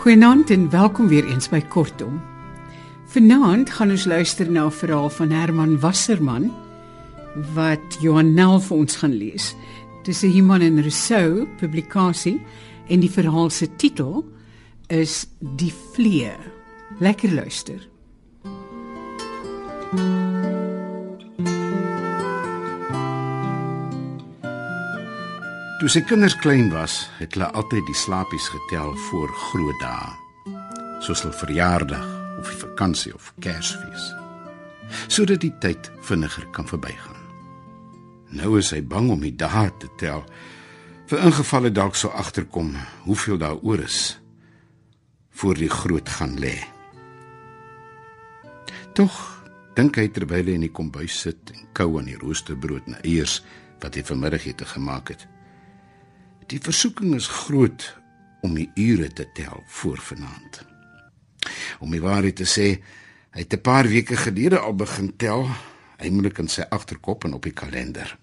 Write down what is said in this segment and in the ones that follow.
Goeienaand en welkom weer eens by Kortom. Vanaand gaan ons luister na 'n verhaal van Herman Wasserman wat Johan Nel vir ons gaan lees. Dis 'n Human en Rousseau publikasie en die verhaal se titel is Die vlee. Lekker luister. Toe sy kinders klein was, het hulle altyd die slapies getel voor groot dae. Soos hulle verjaardag of vakansie of Kersfees. Sodat die tyd vinniger kan verbygaan. Nou is hy bang om die dae te tel vir ingevalle dalk sou agterkom hoeveel daar oor is voor die groot gaan lê. Tog dink hy terwyl hy in die kombuis sit en kou aan die roosterbrood en eiers wat hy vanmiddagete gemaak het. Die versoeking is groot om die ure te tel voor vanaand. Om die waarheid te sê, hy het 'n paar weke gelede al begin tel, eintlik in sy agterkop en op die kalender.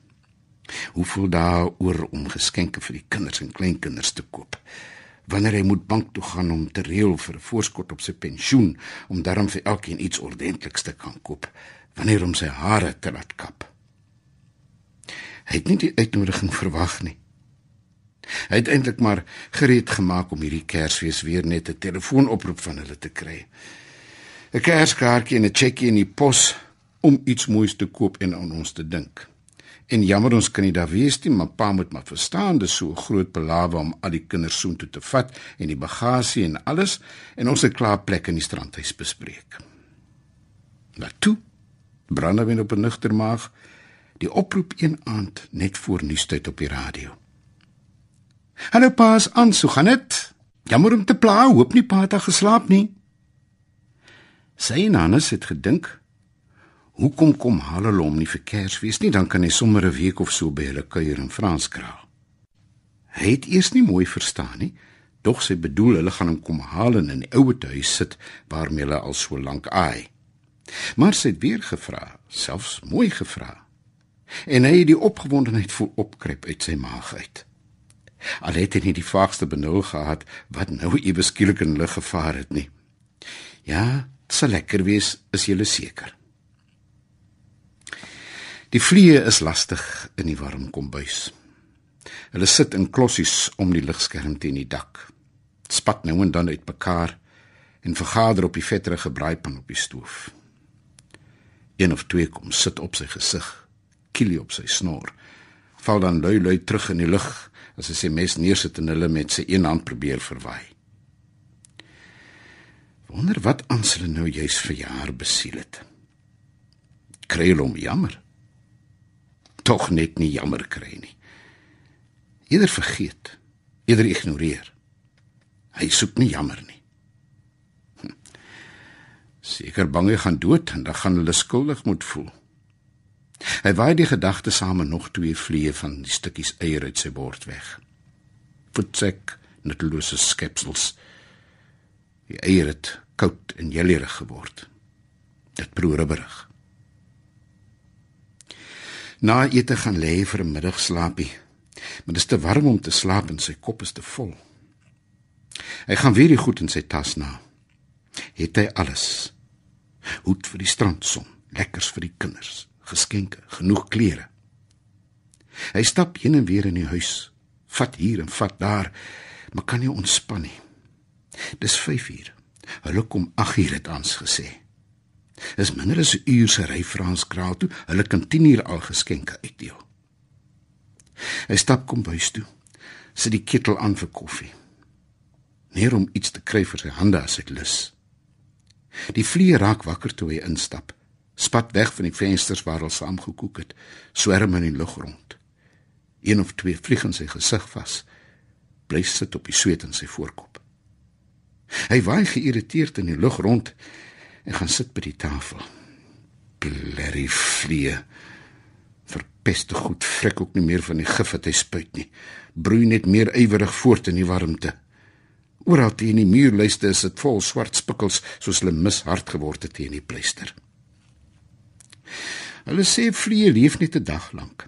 Hoeveel dae oor om geskenke vir die kinders en kleinkinders te koop? Wanneer hy moet bank toe gaan om te reël vir 'n voorskot op sy pensioen om daarom vir elkeen iets ordentliks te kan koop? Wanneer om sy hare te laat kap? Hy het nie die uitnodiging verwag nie. Hy het eintlik maar gereed gemaak om hierdie Kersfees weer net 'n telefoonoproep van hulle te kry. 'n Kerskaartjie en 'n cheque in die pos om iets moois te koop en aan ons te dink. En jammer ons kan nie daar wees nie, maar pa moet maar verstaan dis so groot belawe om al die kinders soheen toe te vat en die bagasie en alles en ons het klaar plek in die strandhuis bespreek. Maar toe brandewyn op 'n nugter maag die oproep een aand net voor nuustyd op die radio. Hallo paas aan, so gaan dit? Jammer om te pla, hoop nie pa het geslaap nie. Sy en Hannes het gedink, hoekom kom hulle hom nie vir Kersfees nie, dan kan hy sommer 'n week of so by hulle kuier in Franskraal. Hy het eers nie mooi verstaan nie, dog sy bedoel hulle gaan hom kom haal en in die ouer huis sit waarmee hulle al so lank aai. Maar sy het weer gevra, selfs mooi gevra. En hy het die opgewondenheid voel opkruip uit sy maag uit. Al het hy nie die vaagste benul gehad wat nou ewe skielik in lig gevaar het nie. Ja, dit sal lekker wees, is jy seker. Die vliee is lastig in die warm kombuis. Hulle sit in klossies om die ligskerm teen die dak. Spat nou en dan uitmekaar en vergader op die vetterige braaipan op die stoof. Een of twee kom sit op sy gesig, kielie op sy snor, val dan lui lui terug in die lug as hy sy mes neersit en hulle met sy een hand probeer verwaai. Wonder wat Ansel nou juis vir jaar besiel het. Kry hom jammer. Tog net nie jammer kry nie. Eerder vergeet, eerder ignoreer. Hy soek nie jammer nie. Hm. Seker bang hy gaan dood en dan gaan hulle skuldig moet voel. Hy waai die gedagte saam met nog twee vliee van die stukkies eier uit sy bord weg. Voetsek, nuttelose skepsels. Die eier het koud en jellerig geword. Dit proe rubberig. Na ete gaan lê vir 'n middagslaapie. Maar dit is te warm om te slaap en sy kop is te vol. Hy gaan weer die goed in sy tas na. Het hy alles? Hoed vir die strandson, lekkers vir die kinders geskenke, genoeg klere. Hy stap heen en weer in die huis, vat hier en vat daar, maar kan nie ontspan nie. Dis 5 uur. Hulle kom 8 uur het ons gesê. Dis minder as 'n uur se ry Frans kraal toe. Hulle kan 10 uur al geskenke uitdeel. Hy stap kom bys toe. Sit die ketel aan vir koffie. Neer om iets te kry vir sy hande as dit lus. Die vliee raak wakker toe hy instap spat weg van die vensters waar hulle saam gekook het, swerm in die lug rond. Een of twee vlieg in sy gesig vas, bly sit op die sweet in sy voorkop. Hy waai geïrriteerd in die lug rond en gaan sit by die tafel. Blerry vliee. Verpeste goed vrek ook nie meer van die gif wat hy spuit nie. Broei net meer ywerig voort in die warmte. Oral teen die muurlyste is dit vol swart spikkels soos hulle mishard geword het teen die pleister. Hulle sê vliee leef net 'n dag lank.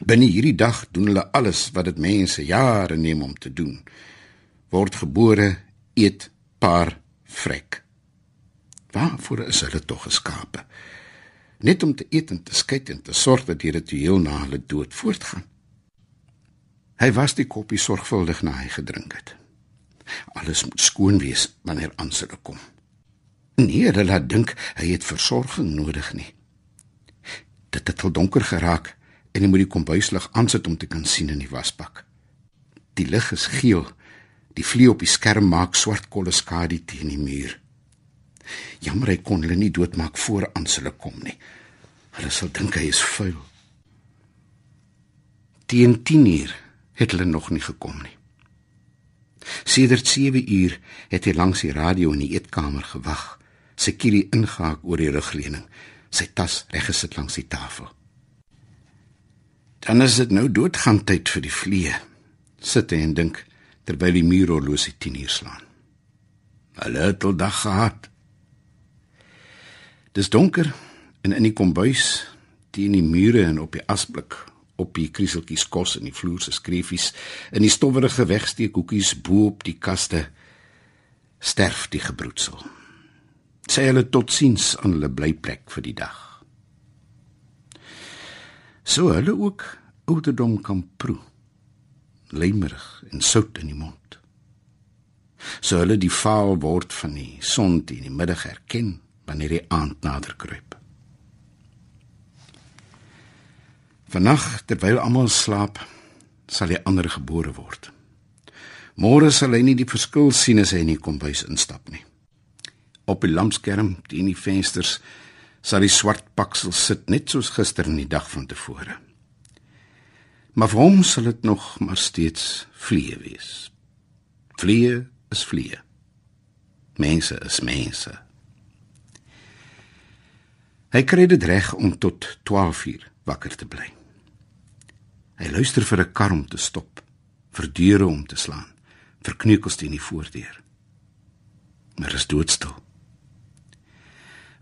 Binne hierdie dag doen hulle alles wat dit mense jare neem om te doen. Word gebore, eet, paar, vrek. Waarvoor is hulle tog geskape? Net om te eet en te skei en te sorg dat die ritueel na hulle dood voortgaan. Hy was die koppie sorgvuldig na hy gedrink het. Alles moet skoon wees wanneer aanselle kom. Nee, hulle laat dink hy het versorging nodig nie. Dit het al donker geraak en hy moet die kombuislig aansit om te kan sien in die wasbak. Die lig is geel. Die vlie op die skerm maak swart kolle skadu teen die muur. Jammer hy kon hulle nie doodmaak voor aanselle kom nie. Hulle sal dink hy is vuil. Teen 10 uur het hulle nog nie gekom nie. Sedert 7 uur het hy langs die radio in die eetkamer gewag, sy kierie ingehaak oor die rugleuning, sy tas reggesit langs die tafel. Dan is dit nou doodgaan tyd vir die vliee. Sit hy en dink terwyl die muurhorlosie 10 uur slaan. Hulle het al dag gehad. Dis donker en in die kombuis, teen die mure en op die asblik, op die krieseltjies kos in die vloer se skreefies, in die stowwerige wegsteekhoekies bo op die kaste, sterf die gebroedsel. Sê hulle totsiens aan hulle blyplek vir die dag so hulle ook ouderdom kan proe lemerig en sout in die mond so hulle die vaal word van die son teen die middag herken wanneer die aand nader kruip vannag terwyl almal slaap sal die ander gebore word môre sal hy nie die verskil sien as hy in die kombuis instap nie op die lampskerm teen die vensters sal die swart paksel sit net soos gister in die dag van tevore. Maar vir hom sal dit nog maar steeds vliee wees. Vliee is vliee. Mense is mense. Hy kry dit reg om tot 12 uur wakker te bly. Hy luister vir 'n kar om te stop, vir deure om te slaan, vir kneukels teen die voordeur. Maar is doodstil.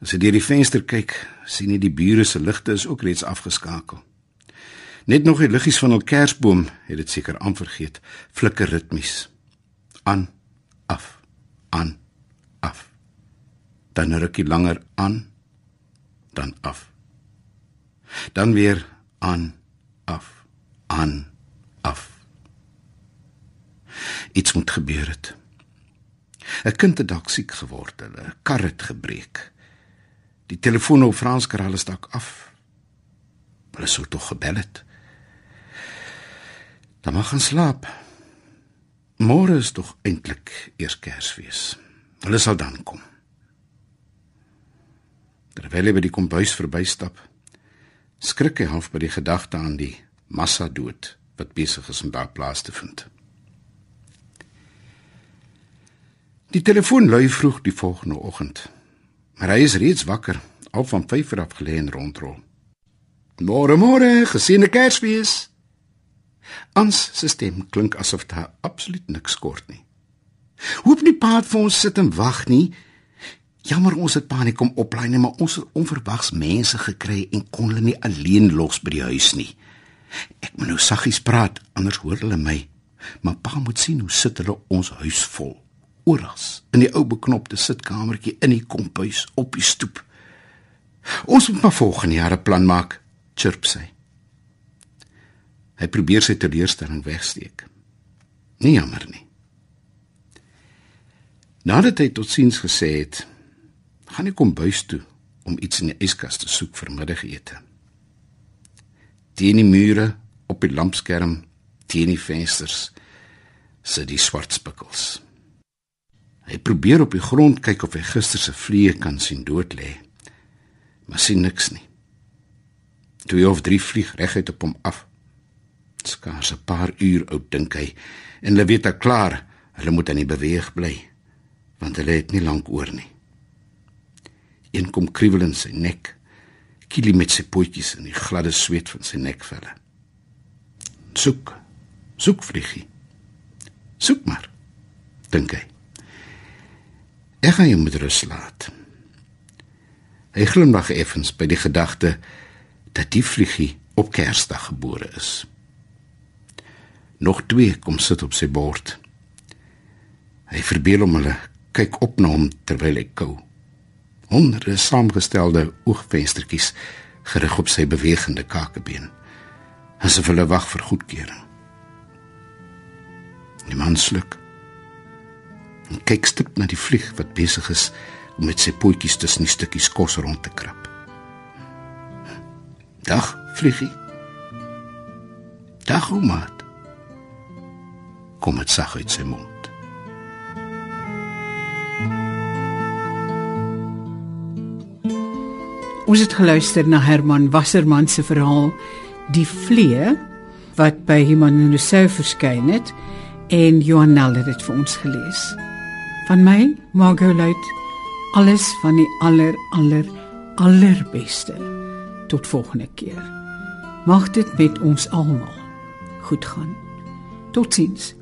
As jy deur die venster kyk, sien jy die bure se ligte is ook reeds afgeskakel. Net nog die liggies van hul kersboom het dit seker aanvergeet, flikker ritmies. Aan, af, aan, af. Dan rukkie langer aan, dan af. Dan weer aan, af, aan, af. Iets moet gebeur het. 'n Kind het dalk siek geword, 'n kar het gebreek. Die telefoon op Frans Karel stak af. Hulle sou tog gebel het. Dan mag gaan slaap. Môre is tog eintlik eers Kersfees. Hulle sal dan kom. Terwyl hy by die kombuis verbystap, skrik hy half by die gedagte aan die massa dood wat besig is om daar plaas te vind. Die telefoon lui vroeg die volgende oggend. Maar hy is reeds wakker, al van 5 uur af gelê en rondrol. Môre môre, gesiene Kersfees. Ons se stem klink asof daar absoluut niks kort nie. Hoop nie paat vir ons sit en wag nie. Jammer ons het paniek kom oplaai nie, maar ons het onverwags mense gekry en kon hulle nie alleen los by die huis nie. Ek moet nou saggies praat, anders hoor hulle my. Maar pa moet sien hoe sit hulle ons huis vol oral in die ou beknopte sitkamertjie in die kompuis op die stoep. Ons moet maar volgende jaar 'n plan maak, chirp sy. Hy probeer sy teleurstelling wegsteek. Nie jammer nie. Nadat hy totsiens gesê het, gaan hy kom buis toe om iets in die yskas te soek vir middagete. Teen die mure op die lampskerm, teen die vensters sit die swart spikkels. Hy probeer op die grond kyk of hy gister se vliee kan sien dood lê. Maar sien niks nie. Twee of drie vlieg reguit op hom af. Skaars 'n paar uur oud dink hy en hulle weet al klaar, hulle moet aan die beweeg bly want hulle het nie lank oor nie. Een kom kriewel in sy nek, kielie met sy potjies in die gladde sweet van sy nekvelle. Soek. Soek vliegie. Soek maar. dink hy. Ek gaan hom met rus laat. Hy glimlag effens by die gedagte dat die vliegie op Kersdag gebore is. Nog twee kom sit op sy bord. Hy verbeel hom hulle kyk op na hom terwyl hy kou. Honderde saamgestelde oogvenstertjies gerig op sy bewegende kakebeen. Asof hulle wag vir goedkeuring. Die man sluk. En kyk stip na die vlieg wat besig is om met sy pootjies tussen die stukkies kos rond te krap. Dag, vliegie. Dag, omaat. Kom dit sag uit sy mond. Ons het geluister na Herman Wasserman se verhaal Die vlee wat by Iman Rousseau verskyn het en Johan Nel het dit vir ons gelees. Van my, Margot Luit, alles van die aller aller allerbeste. Tot volgende keer. Mag dit met ons almal goed gaan. Totsiens.